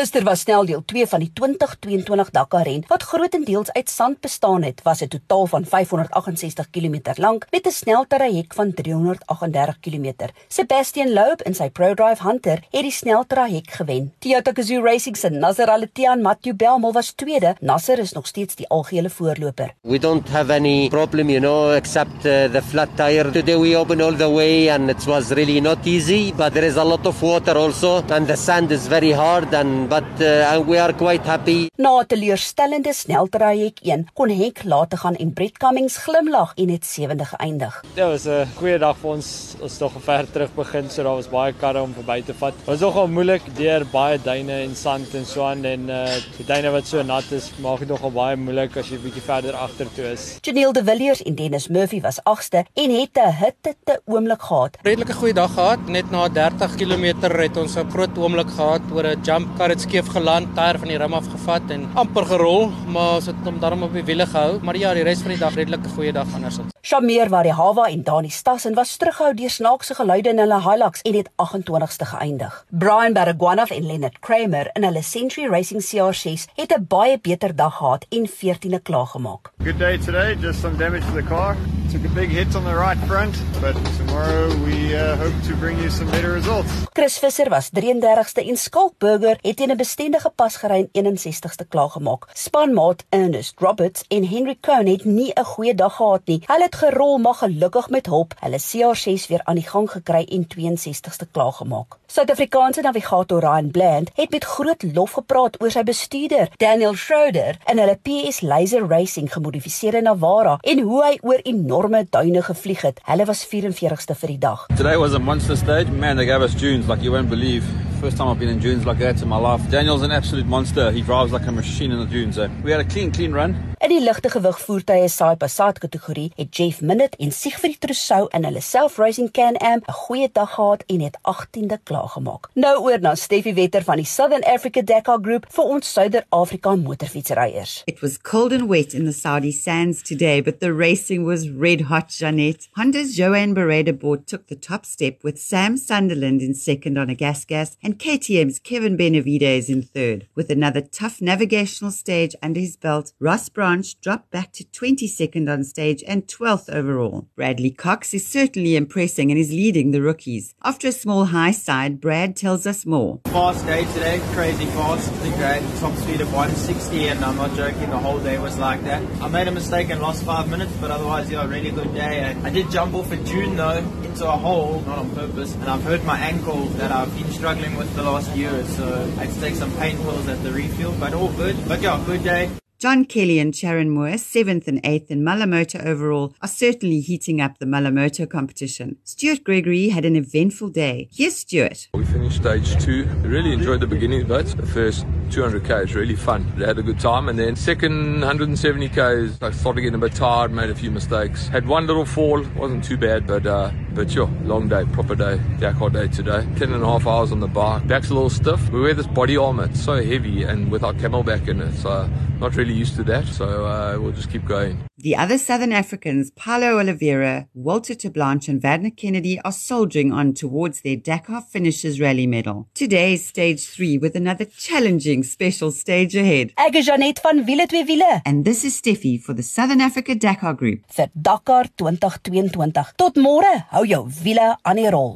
Gister was snel deel 2 van die 2022 Dakar ren wat grootendeels uit sand bestaan het, was 'n totaal van 568 km lank met 'n sneltraject van 338 km. Sebastian Loeb in sy ProDrive Hunter het die sneltraject gewen. Toyota Gazoo Racing se Nasser Al-Attiyah Matthew Belmol was tweede. Nasser is nog steeds die algehele voorloper. We don't have any problem, you know, except uh, the flat tire. Today we opened all the way and it was really not easy, but there is a lot of water also and the sand is very hard and but uh, we are quite happy. Na 'n teleurstellende sneltraject 1 kon Henk later gaan en Brett Cummings glimlag en het sewende geëindig. Dit was 'n goeie dag vir ons. Ons het nog ver terug begin, so daar was baie karre om verby te vat. Dit was nogal moeilik deur baie duine en sand en so aan en uh die duine wat so nat is, maak dit nogal baie moeilik as jy bietjie verder agter toe is. Janiel de Villiers en Dennis Murphy was 8ste en het 'n hitte te oomblik gehad. Redelike goeie dag gehad. Net na 30 km het ons 'n groot oomblik gehad oor 'n jump car het skeef geland, tyre van die rim af gevat en amper gerol, maar ons het hom daarom op die wiele gehou. Maar ja, die res van die dag redelike goeie dag andersins. Shameer Warihawa en Dani Stassen was terughou deur snaakse geluide in hulle Hilux en het 28ste geëindig. Brian Baragwanath en Leonard Kramer in hulle Century Racing CR6 het 'n baie beter dag gehad en 14de klaargemaak. Good day today, just some damage to the car. Took a big hit on the right front, but tomorrow we uh, hope to bring you some better results. Chris Visser was 33ste en Skalk Burger het teen 'n bestendige pas gery en 61ste klaargemaak. Spanmaat Ernest Roberts en Henry Cohn het nie 'n goeie dag gehad nie. Hulle het gerol maar gelukkig met hulp hulle CR6 weer aan die gang gekry en 62ste klaargemaak. Suid-Afrikaanse navigator Ryan Bland het met groot lof gepraat oor sy bestuurder, Daniel Schroeder, in hulle PS Laser Racing gemodifiseerde Navara en hoe hy oor enorme duine gevlieg het. Hulle was 44ste vir die dag. Today was a monster stage. Man, they gave us dunes like you won't believe. First time I've been in dunes like that in my life. Daniel's an absolute monster. He drives like a machine in the dunes. So we had a clean, clean run. In die ligte gewig voertuie Saai Passat kategorie het Jeff Minute en Siegfried Trousseau in hulle self-racing Can-Am 'n goeie dag gehad en het 18de klaargemaak. Nou oor na Steffi Wetter van die Southern Africa Dakar Group vir ons Suider-Afrika motorfietsryers. It was cold and wet in the Saudi sands today, but the racing was red hot, Janet. Honda's Joanne Bereda board took the top step with Sam Sunderland in second on a gas gas and KTM's Kevin Benavides in third. With another tough navigational stage under his belt, Ross Brown dropped back to 22nd on stage and 12th overall. Bradley Cox is certainly impressing and is leading the rookies. After a small high side, Brad tells us more. Fast day today, crazy fast. I had top speed of 160 and I'm not joking, the whole day was like that. I made a mistake and lost five minutes, but otherwise, yeah, really good day. I did jump off a dune though into a hole, not on purpose, and I've hurt my ankle that I've been struggling with the last year, so I had to take some pain pills at the refuel, but all good. But yeah, good day. John Kelly and Sharon Moore, seventh and eighth in Malamoto overall, are certainly heating up the Malamoto competition. Stuart Gregory had an eventful day. Here's Stuart. We finished stage two. Really enjoyed the beginning bits. The first 200k is really fun. We had a good time, and then second 170k, I started getting a bit tired, made a few mistakes. Had one little fall, wasn't too bad, but uh, but sure, long day, proper day, Dakar day today. Ten and a half hours on the bike. Back's a little stiff. We wear this body armor, it's so heavy, and with our camelback in it, so not really used to that. So uh, we'll just keep going. The other Southern Africans, Paulo Oliveira, Walter Tablanche, and Vadner Kennedy, are soldiering on towards their Dakar Finishers Rally medal. Today is stage three with another challenging special stage ahead. Ek is Janet van Wiele twee wiele. And this is Steffi for the Southern Africa Dakar Group. vir Dakar 2022. Tot môre, hou jou wiele aan die rol.